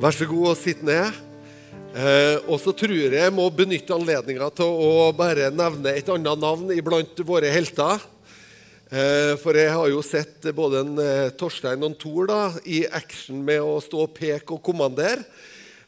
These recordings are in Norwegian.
Vær så god og sitt ned. Eh, og så tror jeg jeg må benytte anledninga til å bare nevne et annet navn iblant våre helter. Eh, for jeg har jo sett både en, eh, Torstein og en Tor da, i action med å stå og peke og kommandere.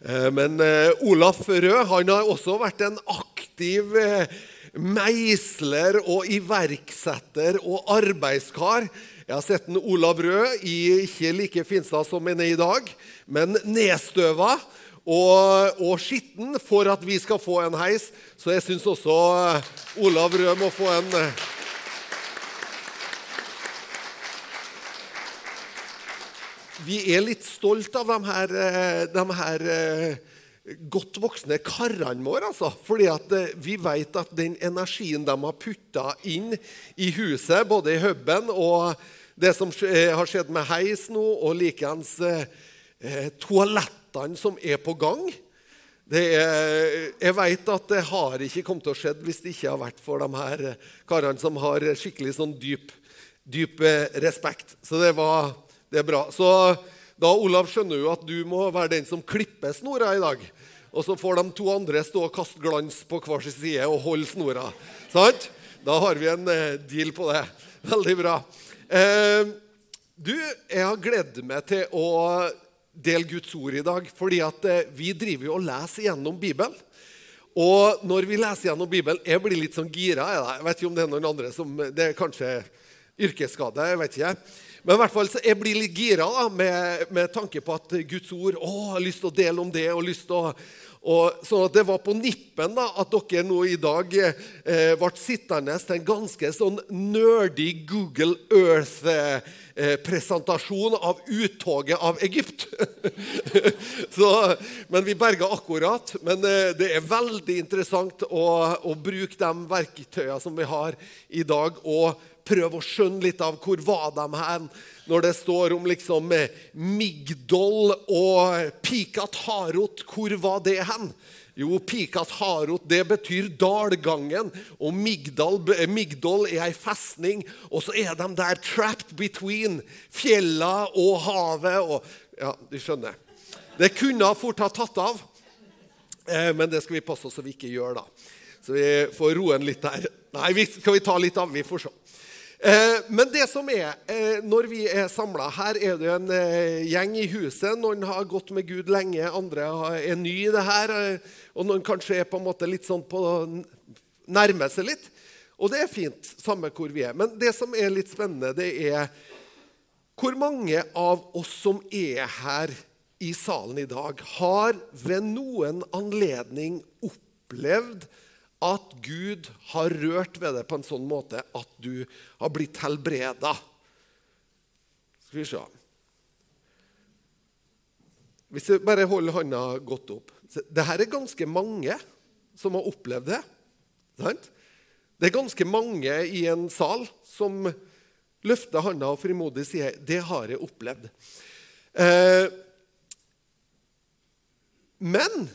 Eh, men eh, Olaf Rød han har også vært en aktiv eh, meisler og iverksetter og arbeidskar. Jeg har sett en Olav Rød i ikke like finstad som han er i dag, men nedstøva og, og skitten for at vi skal få en heis. Så jeg syns også eh, Olav Rød må få en eh, Vi er litt stolt av de her, eh, de her godt voksne karene våre. Altså. Fordi vi vet at den energien de har putta inn i huset, både i huben og det som har skjedd med heis nå, og likeens eh, toalettene som er på gang er, Jeg vet at det har ikke kommet til å skje hvis det ikke har vært for de her karene som har skikkelig sånn dyp, dyp respekt. Så det var det er bra. Så da, Olav, skjønner jo at du må være den som klipper snora i dag. Og så får de to andre stå og kaste glans på hver sin side og holde snora. Sant? Da har vi en eh, deal på det. Veldig bra. Eh, du, jeg har gledet meg til å dele Guds ord i dag, fordi at eh, vi driver jo og leser gjennom Bibelen. Og når vi leser gjennom Bibelen Jeg blir litt sånn gira. Jeg vet ikke om det er noen andre som Det er kanskje yrkesskade. jeg vet ikke. Men i hvert fall så jeg blir litt gira da, med, med, tanke på at Guds ord å, jeg har lyst til å dele om det. og lyst til å og sånn at Det var på nippen da, at dere nå i dag eh, ble sittende til en ganske sånn nerdy Google Earth-presentasjon av uttoget av Egypt. Så, men vi berga akkurat. Men eh, det er veldig interessant å, å bruke de verktøyene som vi har i dag, og prøve å skjønne litt av hvor var de her når det står om liksom eh, Migdol og Pikat Harot. Hvor var det hen? Jo, Pikat Harot det betyr dalgangen, og Migdal, eh, Migdol er ei festning. Og så er de der trapped between fjella og havet. Og, ja, du skjønner. Det kunne fort ha tatt av, eh, men det skal vi passe oss så vi ikke gjør, da. Så vi får roen litt der. Nei, vi, skal vi ta litt av? Vi får se. Eh, men det som er, eh, når vi er samla Her er det en eh, gjeng i huset. Noen har gått med Gud lenge, andre er ny i det her. Og noen kanskje er på en måte litt sånn på nærmer seg litt. Og det er fint, samme hvor vi er. Men det som er litt spennende, det er hvor mange av oss som er her i salen i dag, har ved noen anledning opplevd at Gud har rørt ved deg på en sånn måte at du har blitt helbreda. Skal vi se Hvis jeg bare holder hånda godt opp Dette er ganske mange som har opplevd det. Sant? Det er ganske mange i en sal som løfter hånda og frimodig sier 'Det har jeg opplevd'. Eh, men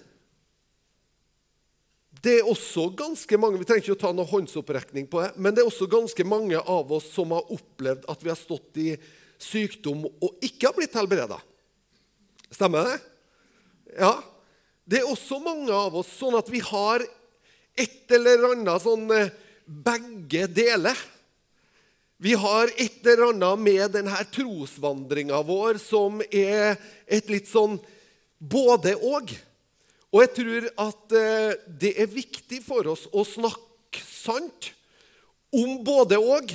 det er også ganske mange vi trenger ikke å ta noen håndsopprekning på det, men det er også ganske mange av oss som har opplevd at vi har stått i sykdom og ikke har blitt helbreda. Stemmer det? Ja. Det er også mange av oss sånn at vi har et eller annet sånn eh, begge deler. Vi har et eller annet med denne trosvandringa vår som er et litt sånn både-og. Og jeg tror at eh, det er viktig for oss å snakke sant om både og,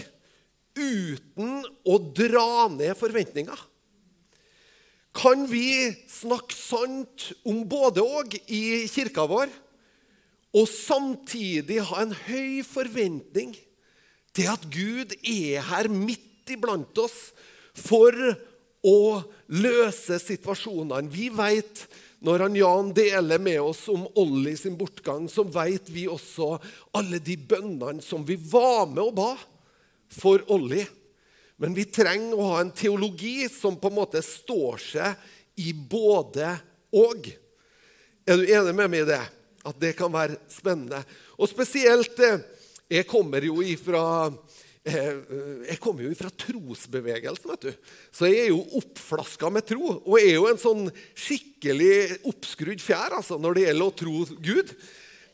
uten å dra ned forventninger. Kan vi snakke sant om både og i kirka vår, og samtidig ha en høy forventning til at Gud er her midt iblant oss for å løse situasjonene? Vi vet når han Jan deler med oss om Olli sin bortgang, så vet vi også alle de bønnene som vi var med og ba for Olli. Men vi trenger å ha en teologi som på en måte står seg i både og. Er du enig med meg i det? At det kan være spennende. Og spesielt eh, Jeg kommer jo ifra, Jeg kommer jo fra trosbevegelsen, vet du. Så jeg er jo oppflaska med tro. Og jeg er jo en sånn skikkelig oppskrudd fjær altså, når det gjelder å tro Gud.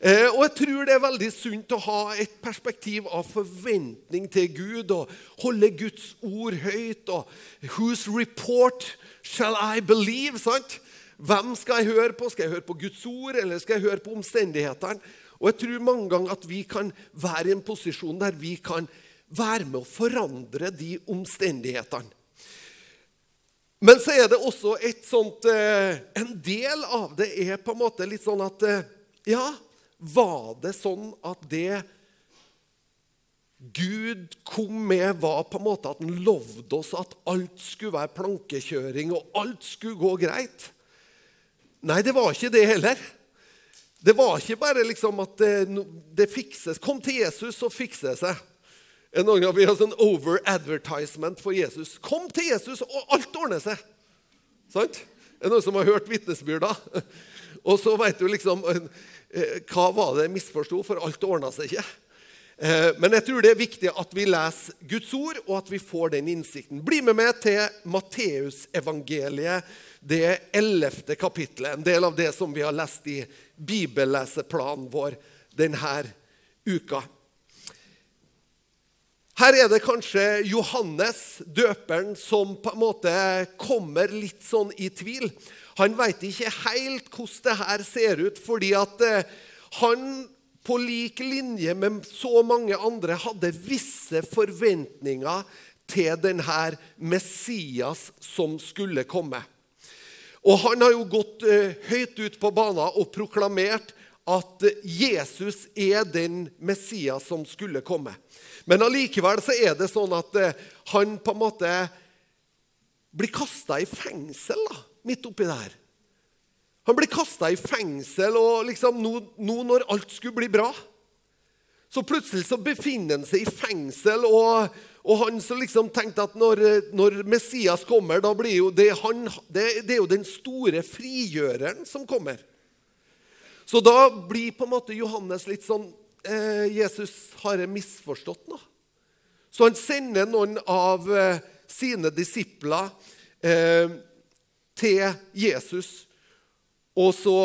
Eh, og jeg tror det er veldig sunt å ha et perspektiv av forventning til Gud og holde Guds ord høyt. og Whose report shall I believe? sant? Hvem skal jeg høre på? Skal jeg høre på Guds ord, eller skal jeg høre på omstendighetene? Og jeg tror mange ganger at vi kan være i en posisjon der vi kan være med å forandre de omstendighetene. Men så er det også et sånt eh, En del av det er på en måte litt sånn at eh, Ja, var det sånn at det Gud kom med, var på en måte at han lovde oss at alt skulle være plankekjøring, og alt skulle gå greit? Nei, det var ikke det heller. Det var ikke bare liksom at det, det fikses. Kom til Jesus, så fikser det seg. En gang Vi har sånn over-advertisement for Jesus. Kom til Jesus, og alt ordner seg. Sant? Er det noen som har hørt vitnesbyrda? Og så vet du liksom Eh, hva var det jeg misforsto, for alt ordna seg ikke. Eh, men jeg tror det er viktig at vi leser Guds ord, og at vi får den innsikten. Bli med meg til Matteusevangeliet, det ellevte kapittelet. En del av det som vi har lest i bibelleseplanen vår denne uka. Her er det kanskje Johannes, døperen, som på en måte kommer litt sånn i tvil. Han veit ikke helt hvordan det her ser ut, fordi at eh, han på lik linje med så mange andre hadde visse forventninger til denne Messias som skulle komme. Og Han har jo gått uh, høyt ut på banen og proklamert at Jesus er den Messias som skulle komme. Men allikevel så er det sånn at uh, han på en måte blir kasta i fengsel. da midt oppi der. Han blir kasta i fengsel, og liksom nå, nå, når alt skulle bli bra Så plutselig så befinner han seg i fengsel, og, og han som liksom tenkte at når, når, Messias kommer, da blir jo det, han, det, det er jo den store frigjøreren som kommer. Så da blir på en måte Johannes litt sånn eh, Jesus, har jeg misforstått nå? Så han sender noen av eh, sine disipler eh, til Jesus. Og så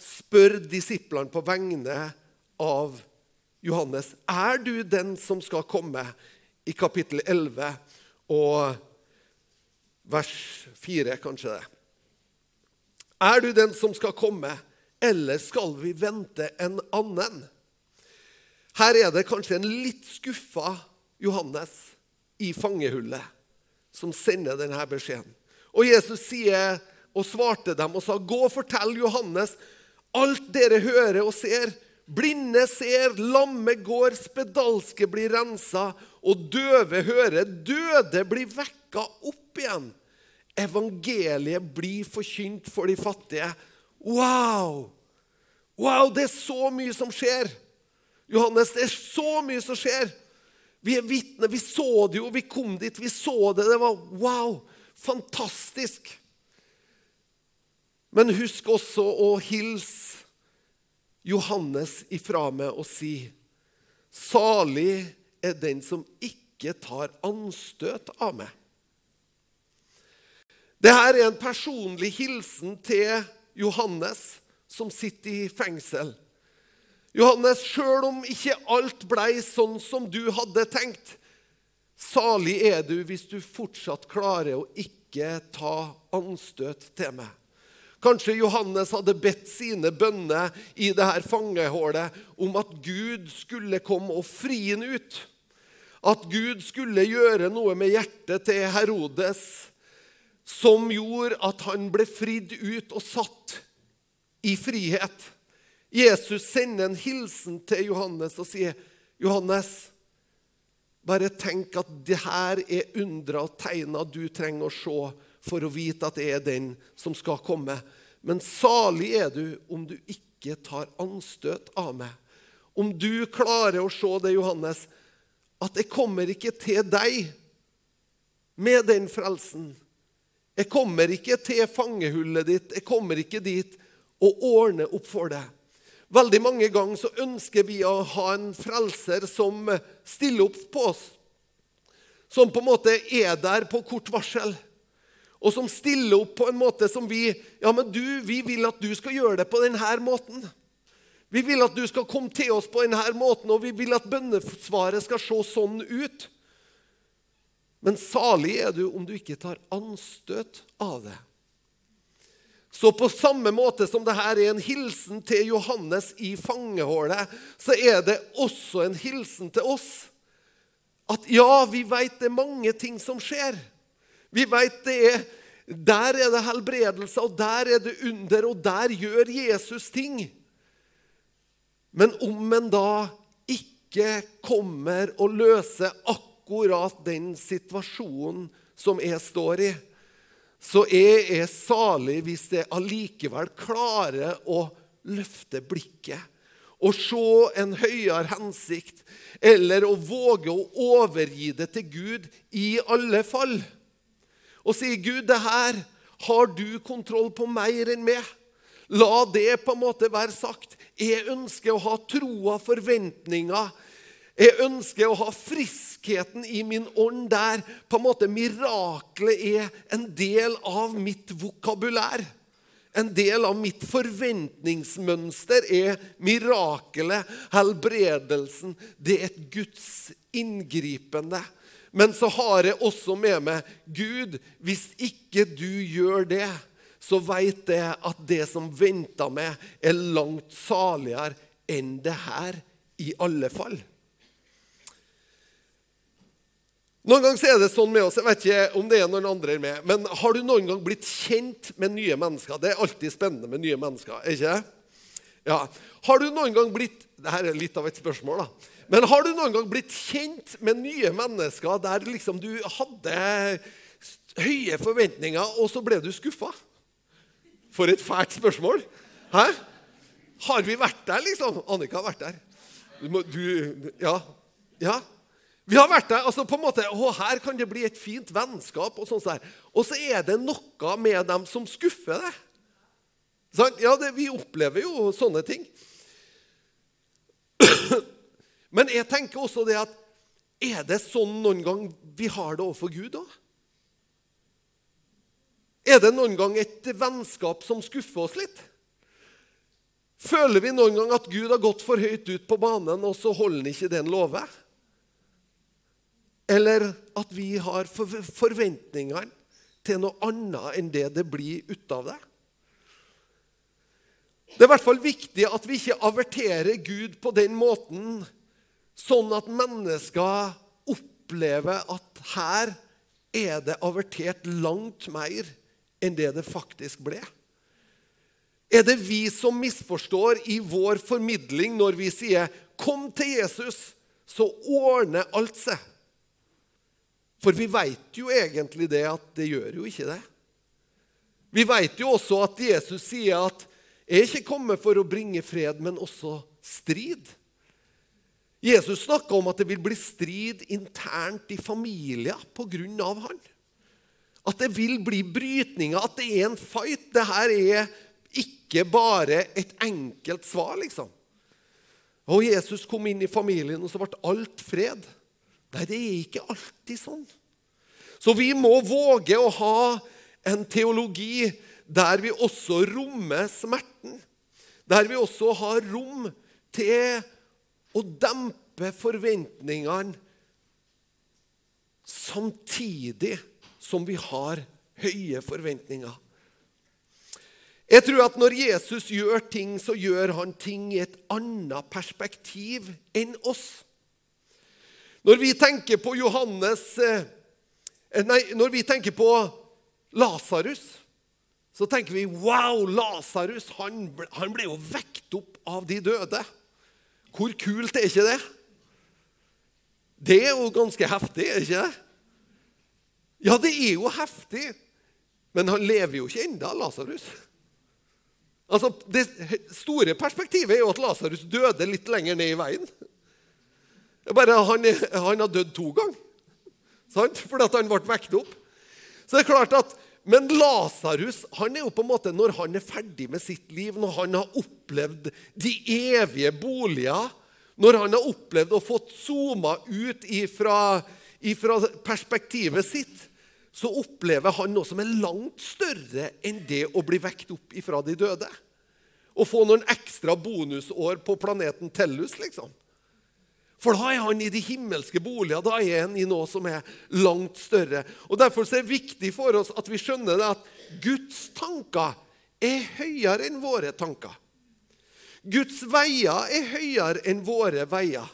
spør disiplene på vegne av Johannes er du den som skal komme, i kapittel 11 og vers 4, kanskje det. Er du den som skal komme, eller skal vi vente en annen? Her er det kanskje en litt skuffa Johannes i fangehullet som sender denne beskjeden. Og Jesus sier og svarte dem og sa, Gå og fortell Johannes alt dere hører og ser. Blinde ser, lamme går, spedalske blir rensa, og døve hører. Døde blir vekka opp igjen. Evangeliet blir forkynt for de fattige. Wow! Wow, det er så mye som skjer. Johannes, det er så mye som skjer. Vi er vitner. Vi så det jo. Vi kom dit. Vi så det. Det var wow! Fantastisk. Men husk også å hilse Johannes ifra meg og si Salig er den som ikke tar anstøt av meg. Dette er en personlig hilsen til Johannes, som sitter i fengsel. Johannes, sjøl om ikke alt blei sånn som du hadde tenkt, salig er du hvis du fortsatt klarer å ikke ta anstøt til meg. Kanskje Johannes hadde bedt sine bønner i det her fangehullet om at Gud skulle komme og fri ham ut. At Gud skulle gjøre noe med hjertet til Herodes som gjorde at han ble fridd ut og satt i frihet. Jesus sender en hilsen til Johannes og sier, 'Johannes, bare tenk at det her er undra og tegna du trenger å se for å vite at det er den som skal komme. Men salig er du om du ikke tar anstøt av meg. Om du klarer å se det, Johannes, at jeg kommer ikke til deg med den frelsen. Jeg kommer ikke til fangehullet ditt, jeg kommer ikke dit og ordner opp for deg. Veldig mange ganger så ønsker vi å ha en frelser som stiller opp på oss. som på en måte er der på kort varsel, og som stiller opp på en måte som vi Ja, men du, vi vil at du skal gjøre det på denne måten. Vi vil at du skal komme til oss på denne måten, og vi vil at bønnesvaret skal se sånn ut. Men salig er du om du ikke tar anstøt av det. Så på samme måte som dette er en hilsen til Johannes i fangehullet, så er det også en hilsen til oss. At ja, vi vet det er mange ting som skjer. Vi vet det er Der er det helbredelse, og der er det under, og der gjør Jesus ting. Men om en da ikke kommer og løser akkurat den situasjonen som jeg står i, så jeg er salig hvis jeg allikevel klarer å løfte blikket og se en høyere hensikt, eller å våge å overgi det til Gud i alle fall. Og si, 'Gud, det her har du kontroll på mer enn meg.' La det på en måte være sagt. Jeg ønsker å ha troa, forventninger, jeg ønsker å ha friskheten i min ånd der på en måte miraklet er en del av mitt vokabulær. En del av mitt forventningsmønster er mirakelet, helbredelsen. Det er et Guds inngripende. Men så har jeg også med meg Gud, hvis ikke du gjør det, så veit jeg at det som venter meg, er langt saligere enn det her, i alle fall. Noen ganger er det sånn med oss, jeg vet ikke om det er noen andre med, men har du noen gang blitt kjent med nye mennesker? Det er alltid spennende med nye mennesker, ikke Ja. Har du noen gang blitt Dette er litt av et spørsmål, da. Men har du noen gang blitt kjent med nye mennesker der liksom du hadde høye forventninger, og så ble du skuffa? For et fælt spørsmål. Hæ? Har vi vært der, liksom? Annika har vært der. Du Ja. Ja. Vi har vært der, altså på en måte, å, Her kan det bli et fint vennskap. Og sånt der. Og så er det noe med dem som skuffer deg. Sånn? Ja, det, Vi opplever jo sånne ting. Men jeg tenker også det at er det sånn noen gang vi har det overfor Gud òg? Er det noen gang et vennskap som skuffer oss litt? Føler vi noen gang at Gud har gått for høyt ut på banen, og så holder han ikke det han lover? Eller at vi har forventningene til noe annet enn det det blir ut av det. Det er i hvert fall viktig at vi ikke averterer Gud på den måten, sånn at mennesker opplever at her er det avertert langt mer enn det det faktisk ble. Er det vi som misforstår i vår formidling når vi sier 'Kom til Jesus', så ordner alt seg? For vi veit jo egentlig det at det gjør jo ikke det. Vi veit jo også at Jesus sier at 'jeg er ikke kommet for å bringe fred, men også strid'. Jesus snakka om at det vil bli strid internt i familier pga. han. At det vil bli brytninger, at det er en fight. Det her er ikke bare et enkelt svar, liksom. Og Jesus kom inn i familien, og så ble alt fred. Nei, det er ikke alltid sånn. Så vi må våge å ha en teologi der vi også rommer smerten. Der vi også har rom til å dempe forventningene samtidig som vi har høye forventninger. Jeg tror at når Jesus gjør ting, så gjør han ting i et annet perspektiv enn oss. Når vi tenker på Johannes eh, Nei, når vi tenker på Lasarus, så tenker vi Wow, Lasarus han, han, ble jo vekt opp av de døde. Hvor kult er ikke det? Det er jo ganske heftig, er ikke det? Ja, det er jo heftig. Men han lever jo ikke ennå, Lasarus. Altså, det store perspektivet er jo at Lasarus døde litt lenger ned i veien. Bare han, han har dødd to ganger. Sant? Fordi han ble vekket opp. Så det er klart at, Men Lasarus han er jo på en måte, når han er ferdig med sitt liv, når han har opplevd de evige boliger, når han har opplevd å fått zooma ut ifra, ifra perspektivet sitt, så opplever han noe som er langt større enn det å bli vekt opp ifra de døde. Å få noen ekstra bonusår på planeten Tellus, liksom. For da er han i de himmelske boliger. Da er han i noe som er langt større. Og Derfor er det viktig for oss at vi skjønner at Guds tanker er høyere enn våre tanker. Guds veier er høyere enn våre veier.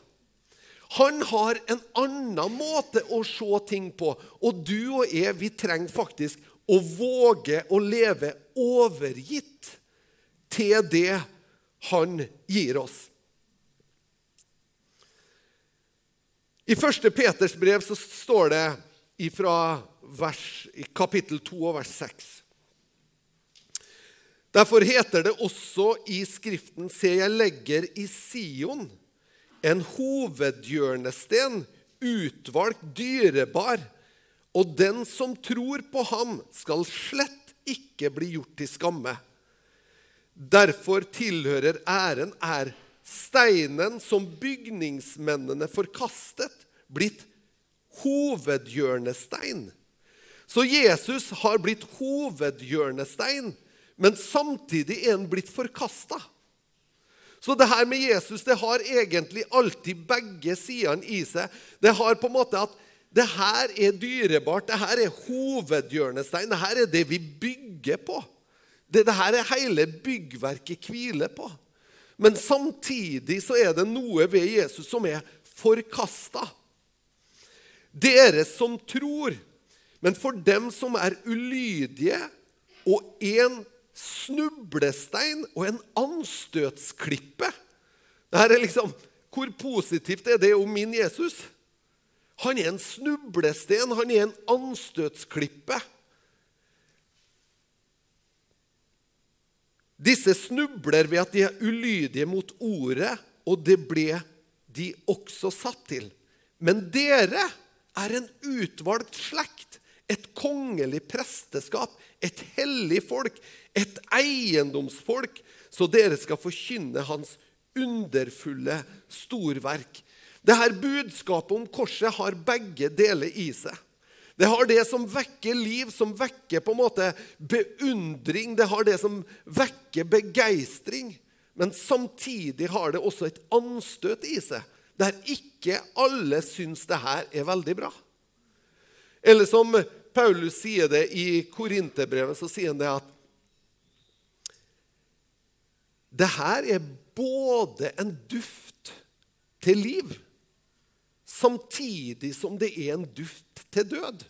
Han har en annen måte å se ting på. Og du og jeg, vi trenger faktisk å våge å leve overgitt til det han gir oss. I 1. Peters brev så står det fra kapittel 2 og vers 6. Derfor heter det også i Skriften Se, jeg legger i Sion en hovedhjørnesten, utvalgt, dyrebar, og den som tror på ham, skal slett ikke bli gjort til skamme. Derfor tilhører æren er steinen som bygningsmennene forkastet, blitt hovedhjørnestein. Så Jesus har blitt hovedhjørnestein, men samtidig er han blitt forkasta. Så det her med Jesus det har egentlig alltid begge sidene i seg. Det har på en måte at det her er dyrebart, det her er hovedhjørnestein. Det her er det vi bygger på. Det, det her er hele byggverket hviler på. Men samtidig så er det noe ved Jesus som er forkasta. Dere som tror, men for dem som er ulydige, og en snublestein og en anstøtsklippe. Det er liksom, Hvor positivt er det om min Jesus? Han er en snublestein, han er en anstøtsklippe. Disse snubler ved at de er ulydige mot ordet, og det ble de også satt til. Men dere er en utvalgt slekt, et kongelig presteskap, et hellig folk, et eiendomsfolk, så dere skal forkynne hans underfulle storverk. Dette budskapet om korset har begge deler i seg. Det har det som vekker liv, som vekker på en måte beundring. Det har det som vekker begeistring. Men samtidig har det også et anstøt i seg, der ikke alle syns det her er veldig bra. Eller som Paulus sier det i Korinterbrevet, så sier han det at det her er både en duft til liv, samtidig som det er en duft til død.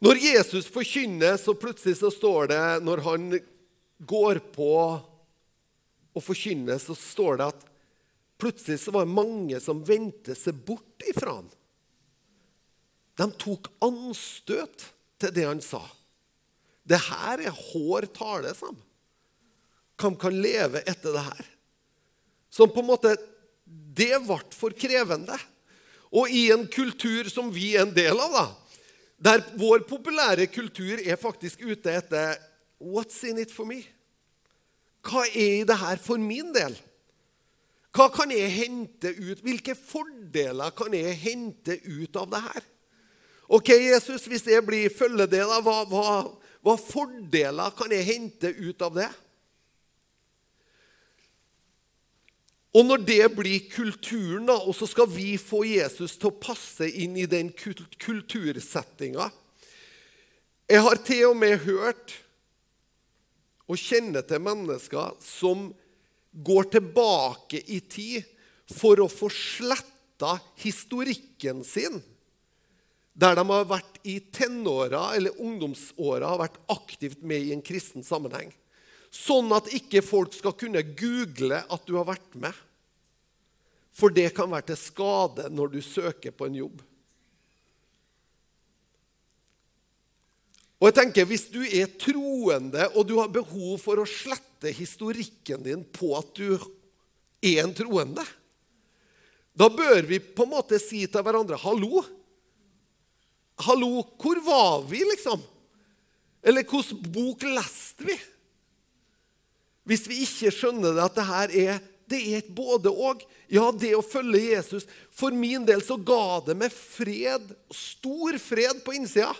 Når Jesus forkynner, så plutselig så står det Når han går på og forkynner, så står det at plutselig så var det mange som vendte seg bort ifra ham. De tok anstøt til det han sa. Det her er hår tale, sa han. Hvem kan leve etter det her? Som på en måte Det ble for krevende. Og i en kultur som vi er en del av, da, der vår populære kultur er faktisk ute etter What's in it for me? Hva er i det her for min del? Hva kan jeg hente ut? Hvilke fordeler kan jeg hente ut av det her? Ok, Jesus, hvis jeg blir følge det, hva, hva, hva fordeler kan jeg hente ut av det? Og når det blir kulturen, da, og så skal vi få Jesus til å passe inn i den kultursettinga Jeg har til og med hørt og kjenner til mennesker som går tilbake i tid for å få sletta historikken sin der de har vært i tenåra eller ungdomsåra har vært aktivt med i en kristen sammenheng. Sånn at ikke folk skal kunne google at du har vært med. For det kan være til skade når du søker på en jobb. Og jeg tenker, Hvis du er troende og du har behov for å slette historikken din på at du er en troende, da bør vi på en måte si til hverandre 'hallo'. Hallo, hvor var vi, liksom? Eller hvilken bok leste vi? Hvis vi ikke skjønner det, at det her er det er et både-og. Ja, det å følge Jesus For min del så ga det meg fred, stor fred på innsida.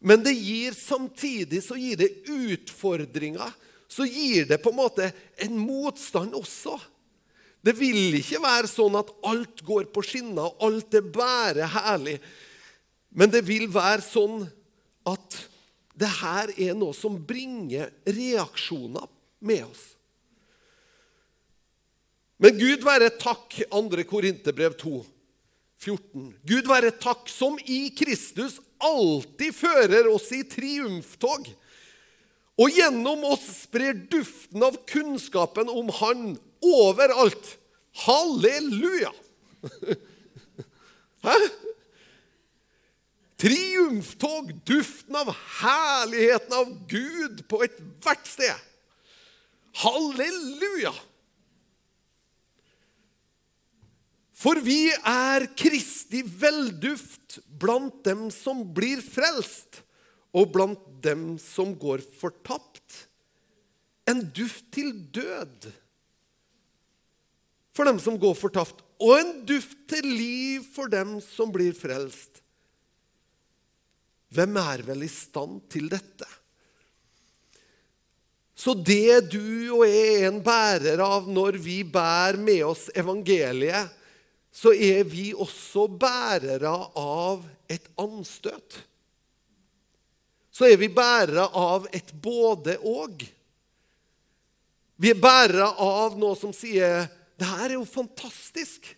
Men det gir samtidig så gir det utfordringer. Så gir det på en måte en motstand også. Det vil ikke være sånn at alt går på skinner, og alt er bare herlig. Men det vil være sånn at det her er noe som bringer reaksjoner med oss. Men Gud være takk, 2. Korinterbrev 2, 14. Gud være takk som i Kristus alltid fører oss i triumftog, og gjennom oss sprer duften av kunnskapen om Han overalt. Halleluja! Hæ? Triumftog, duften av herligheten av Gud på ethvert sted. Halleluja! For vi er Kristi velduft blant dem som blir frelst, og blant dem som går fortapt. En duft til død for dem som går fortapt, og en duft til liv for dem som blir frelst. Hvem er vel i stand til dette? Så det du og jeg er en bærer av når vi bærer med oss evangeliet, så er vi også bærere av et anstøt. Så er vi bærere av et både-og. Vi er bærere av noe som sier det her er jo fantastisk.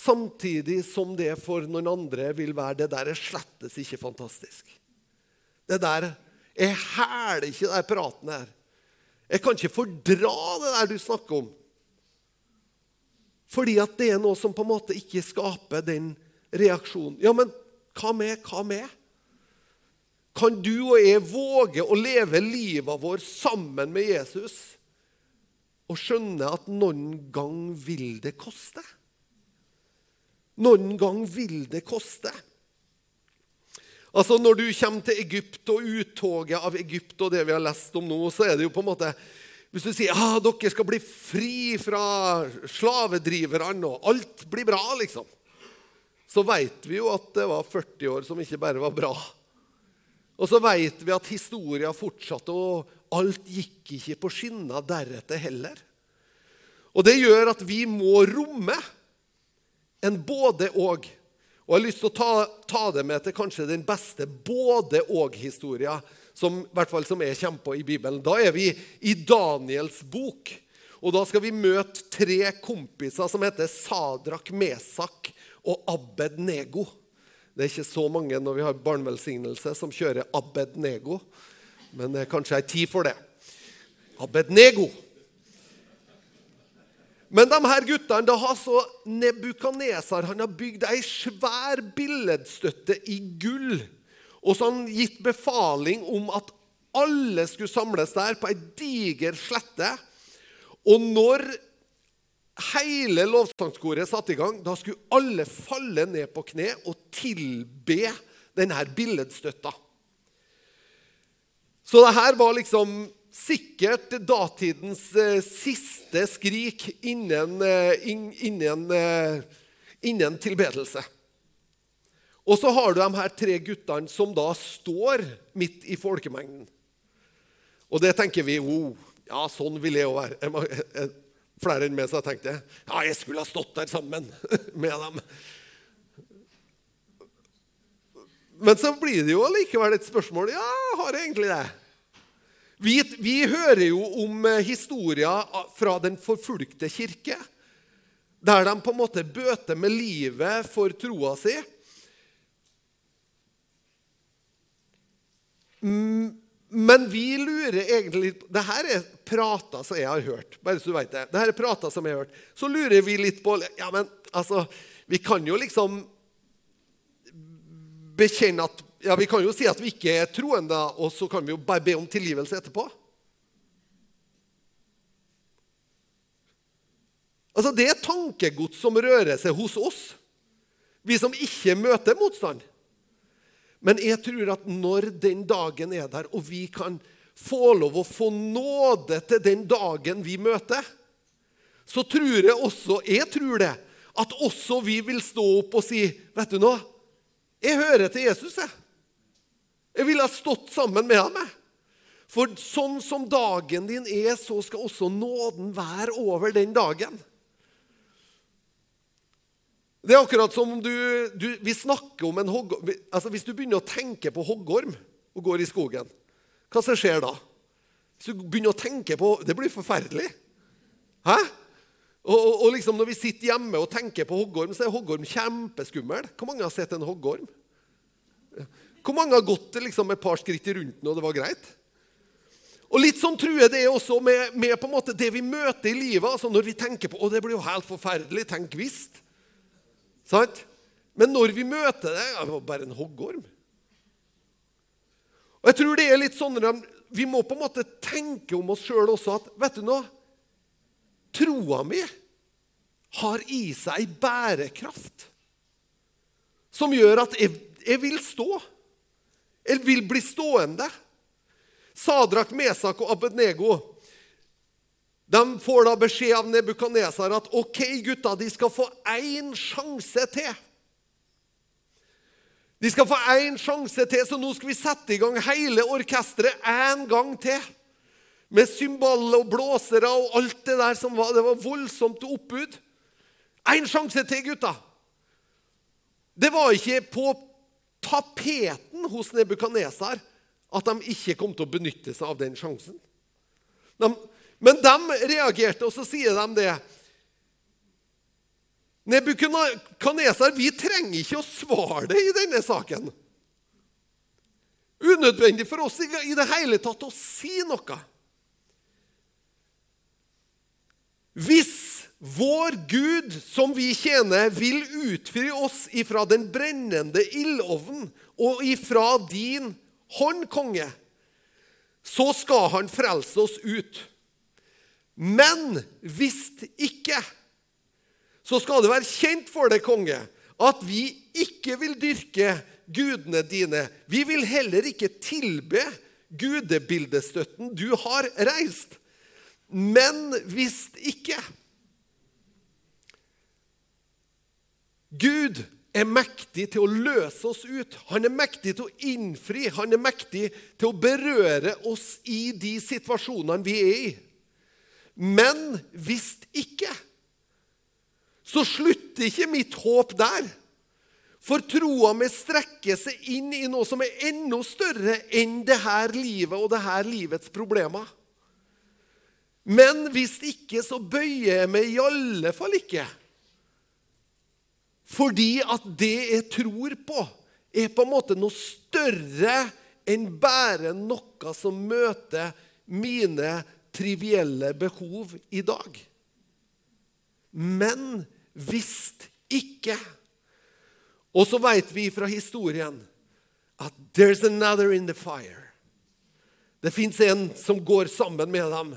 Samtidig som det for noen andre vil være det der er slettes ikke fantastisk. Det der Jeg hæler ikke den praten her. Jeg kan ikke fordra det der du snakker om. Fordi at det er noe som på en måte ikke skaper den reaksjonen. Ja, men hva med? Hva med? Kan du og jeg våge å leve livet vår sammen med Jesus? og skjønne at noen gang vil det koste. Noen gang vil det koste. Altså Når du kommer til Egypt og uttoget av Egypt og det vi har lest om nå, så er det jo på en måte Hvis du sier ah, dere skal bli fri fra slavedriverne og alt blir bra, liksom, så vet vi jo at det var 40 år som ikke bare var bra. Og så vet vi at historien fortsatte, og alt gikk ikke på skinner deretter heller. Og det gjør at vi må romme en både-og. Og jeg har lyst til å ta, ta, det med til kanskje den beste både-og-historia som, i hvert som jeg kommer i Bibelen. Da er vi i Daniels bok. Og da skal vi møte tre kompiser som heter Sadrak, Mesak og Abed Nego. Det er ikke så mange når vi har barnevelsignelse som kjører Abed Nego. Men det er kanskje ei tid for det. Abed Nego. Men de her guttene da har så Nebukaneser han har bygd ei svær billedstøtte i gull. Og så har han gitt befaling om at alle skulle samles der på ei diger slette. Og når hele lovsangskoret satte i gang, da skulle alle falle ned på kne og tilbe denne billedstøtta. Så det her var liksom sikkert datidens eh, siste skrik innen, eh, innen, eh, innen tilbedelse. Og så har du de her tre guttene som da står midt i folkemengden. Og det tenker vi oh, ja, sånn vil jeg jo være. Flere enn meg tenkte det. ja, jeg skulle ha stått der sammen med dem. Men så blir det jo likevel et spørsmål. Ja, har jeg egentlig det? Vi, vi hører jo om eh, historier fra den forfulgte kirke, der de på en måte bøter med livet for troa si. Men vi lurer egentlig Det her er prater som jeg har hørt. bare så du vet det. Det her er prater som jeg har hørt. Så lurer vi litt på ja, men altså, Vi kan jo liksom bekjenne at ja, Vi kan jo si at vi ikke er troende, og så kan vi jo bare be om tilgivelse etterpå. Altså, Det er tankegods som rører seg hos oss, vi som ikke møter motstand. Men jeg tror at når den dagen er der, og vi kan få lov å få nåde til den dagen vi møter, så tror jeg også jeg tror det, at også vi vil stå opp og si Vet du noe? Jeg hører til Jesus, jeg. Jeg ville ha stått sammen med ham. For sånn som dagen din er, så skal også nåden være over den dagen. Det er akkurat som om du, du Vi snakker om en hoggorm altså Hvis du begynner å tenke på hoggorm og går i skogen, hva som skjer da? Hvis du begynner å tenke på Det blir forferdelig. Hæ? Og, og, og liksom Når vi sitter hjemme og tenker på hoggorm, så er hoggorm kjempeskummel. Hvor mange har sett en hoggorm? Hvor mange har gått liksom, et par skritt rundt nå, og det var greit? Og Litt sånn tror jeg det er også med, med på en måte det vi møter i livet. altså Når vi tenker på å det blir jo helt forferdelig, tenk visst. Sant? Men når vi møter det ja, Det var bare en hoggorm. Og jeg tror det er litt sånn Vi må på en måte tenke om oss sjøl også at vet du noe? Troa mi har i seg ei bærekraft som gjør at jeg, jeg vil stå. Jeg vil bli stående. Sadrak, Mesak og Abednego de får da beskjed av Nebukadnesar at ok, gutta, de skal få én sjanse til. De skal få én sjanse til, så nå skal vi sette i gang hele orkesteret en gang til. Med cymbaler og blåsere og alt det der som var Det var voldsomt oppbud. Én sjanse til, gutta! Det var ikke på tapeten hos Nebukadnesar at de ikke kom til å benytte seg av den sjansen. De, men de reagerte, og så sier de det. Nebukadnesar, vi trenger ikke å svare det i denne saken. Unødvendig for oss i det hele tatt å si noe. Hvis vår Gud, som vi tjener, vil utfri oss ifra den brennende ildovnen og ifra din hånd, konge, så skal han frelse oss ut. Men hvis ikke, så skal det være kjent for deg, konge, at vi ikke vil dyrke gudene dine. Vi vil heller ikke tilbe gudebildestøtten du har reist. Men hvis ikke Gud er mektig til å løse oss ut. Han er mektig til å innfri. Han er mektig til å berøre oss i de situasjonene vi er i. Men hvis ikke, så slutter ikke mitt håp der. For troa mi strekker seg inn i noe som er enda større enn det her livet og det her livets problemer. Men hvis ikke, så bøyer jeg meg i alle fall ikke. Fordi at det jeg tror på, er på en måte noe større enn bare noe som møter mine trivielle behov i dag. Men hvis ikke Og så vet vi fra historien at there's another in the fire. Det fins en som går sammen med dem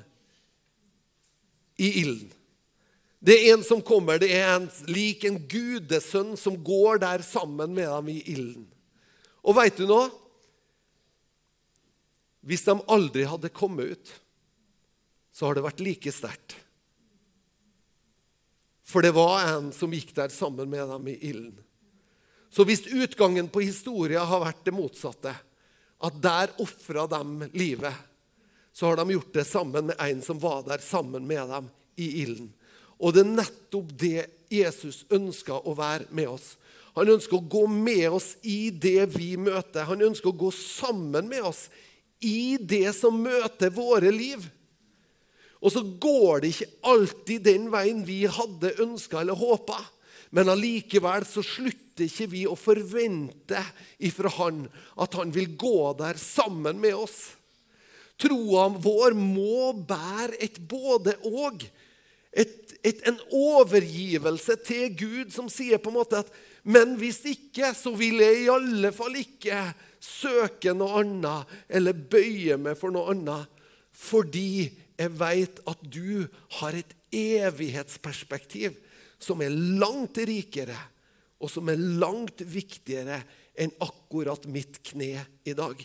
i ilden. Det er en som kommer, det er en lik en gudesønn som går der sammen med dem i ilden. Og veit du noe? Hvis de aldri hadde kommet ut, så har det vært like sterkt. For det var en som gikk der sammen med dem i ilden. Så hvis utgangen på historien har vært det motsatte, at der ofra de livet, så har de gjort det sammen med en som var der sammen med dem i ilden. Og det er nettopp det Jesus ønsker å være med oss. Han ønsker å gå med oss i det vi møter. Han ønsker å gå sammen med oss i det som møter våre liv. Og så går det ikke alltid den veien vi hadde ønska eller håpa. Men allikevel så slutter ikke vi å forvente ifra Han at Han vil gå der sammen med oss. Troa vår må bære et både-og. En overgivelse til Gud som sier på en måte at Men hvis ikke, så vil jeg i alle fall ikke søke noe annet eller bøye meg for noe annet. Fordi jeg veit at du har et evighetsperspektiv som er langt rikere, og som er langt viktigere enn akkurat mitt kne i dag.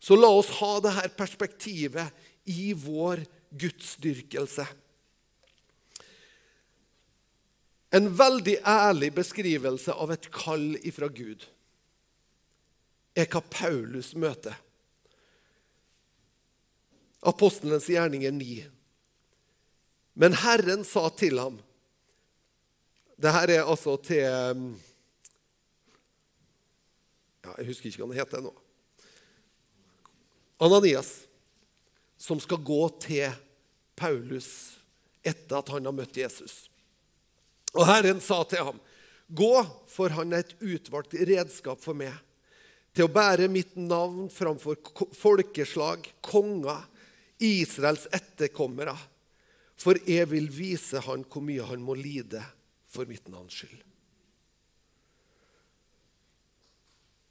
Så la oss ha dette perspektivet i vår gudsdyrkelse. En veldig ærlig beskrivelse av et kall ifra Gud er hva Paulus møter. Apostelens gjerninger 9. Men Herren sa til ham Dette er altså til um, ja, Jeg husker ikke hva han heter nå. Ananias, som skal gå til Paulus etter at han har møtt Jesus. Og Herren sa til ham, 'Gå, for han er et utvalgt redskap for meg.' til å bære mitt navn framfor folkeslag, konger, Israels etterkommere. For jeg vil vise han hvor mye han må lide for mitt navns skyld.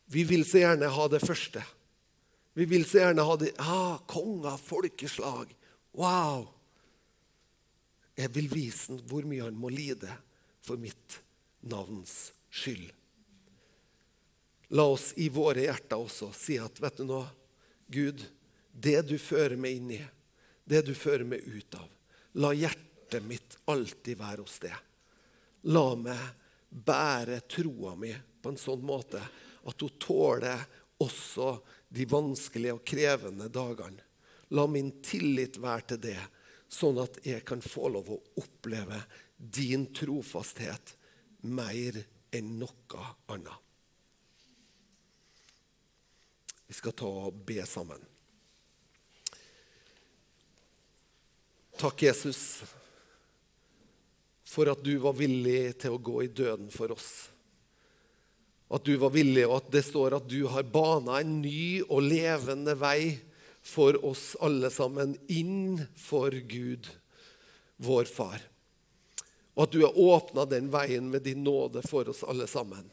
Vi vil så gjerne ha det første. Vi vil så gjerne ha det ah, Konger, folkeslag. Wow! Jeg vil vise hvor mye han må lide for mitt navns skyld. La oss i våre hjerter også si at vet du nå, Gud, det du fører meg inn i, det du fører meg ut av, la hjertet mitt alltid være hos det. La meg bære troa mi på en sånn måte at hun tåler også de vanskelige og krevende dagene. La min tillit være til det, sånn at jeg kan få lov å oppleve din trofasthet mer enn noe annet. Vi skal ta og be sammen. Takk, Jesus, for at du var villig til å gå i døden for oss. At du var villig, og at det står at du har bana en ny og levende vei for oss alle sammen inn for Gud, vår far. Og at du har åpna den veien med din nåde for oss alle sammen.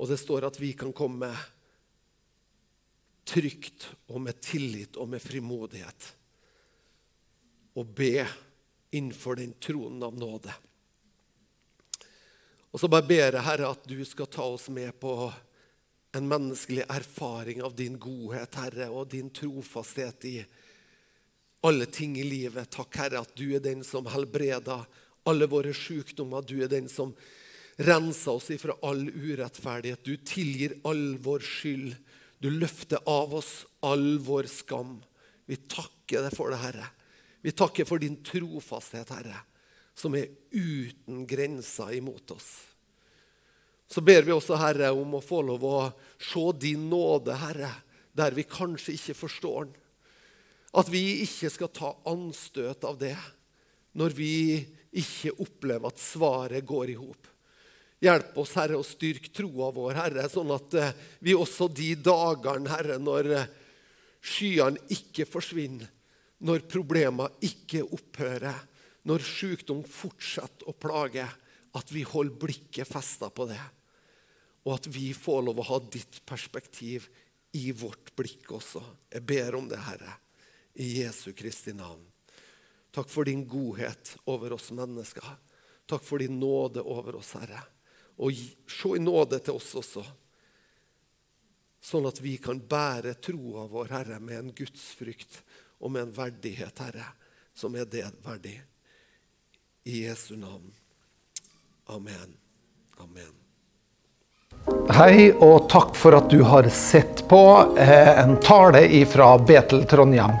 Og det står at vi kan komme trygt og med tillit og med frimodighet og be innenfor den tronen av nåde. Og så bare ber jeg, Herre, at du skal ta oss med på en menneskelig erfaring av din godhet, Herre, og din trofasthet i alle ting i livet. Takk, Herre, at du er den som helbreder alle våre sykdommer. Du er den som renser oss ifra all urettferdighet. Du tilgir all vår skyld. Du løfter av oss all vår skam. Vi takker deg for det, Herre. Vi takker for din trofasthet, Herre, som er uten grenser imot oss. Så ber vi også, Herre, om å få lov å se din nåde, Herre, der vi kanskje ikke forstår den. At vi ikke skal ta anstøt av det når vi ikke opplever at svaret går i hop. Hjelp oss, Herre, å styrke troa vår, Herre, sånn at eh, vi også de dagene, Herre, når eh, skyene ikke forsvinner, når problemer ikke opphører, når sykdom fortsetter å plage, at vi holder blikket festa på det. Og at vi får lov å ha ditt perspektiv i vårt blikk også. Jeg ber om det, Herre, i Jesu Kristi navn. Takk for din godhet over oss mennesker. Takk for din nåde over oss, Herre. Og se i nåde til oss også, sånn at vi kan bære troa vår, Herre, med en gudsfrykt og med en verdighet, Herre, som er det verdig. I Jesu navn. Amen. Amen. Hei, og takk for at du har sett på eh, en tale fra Betel Trondheim.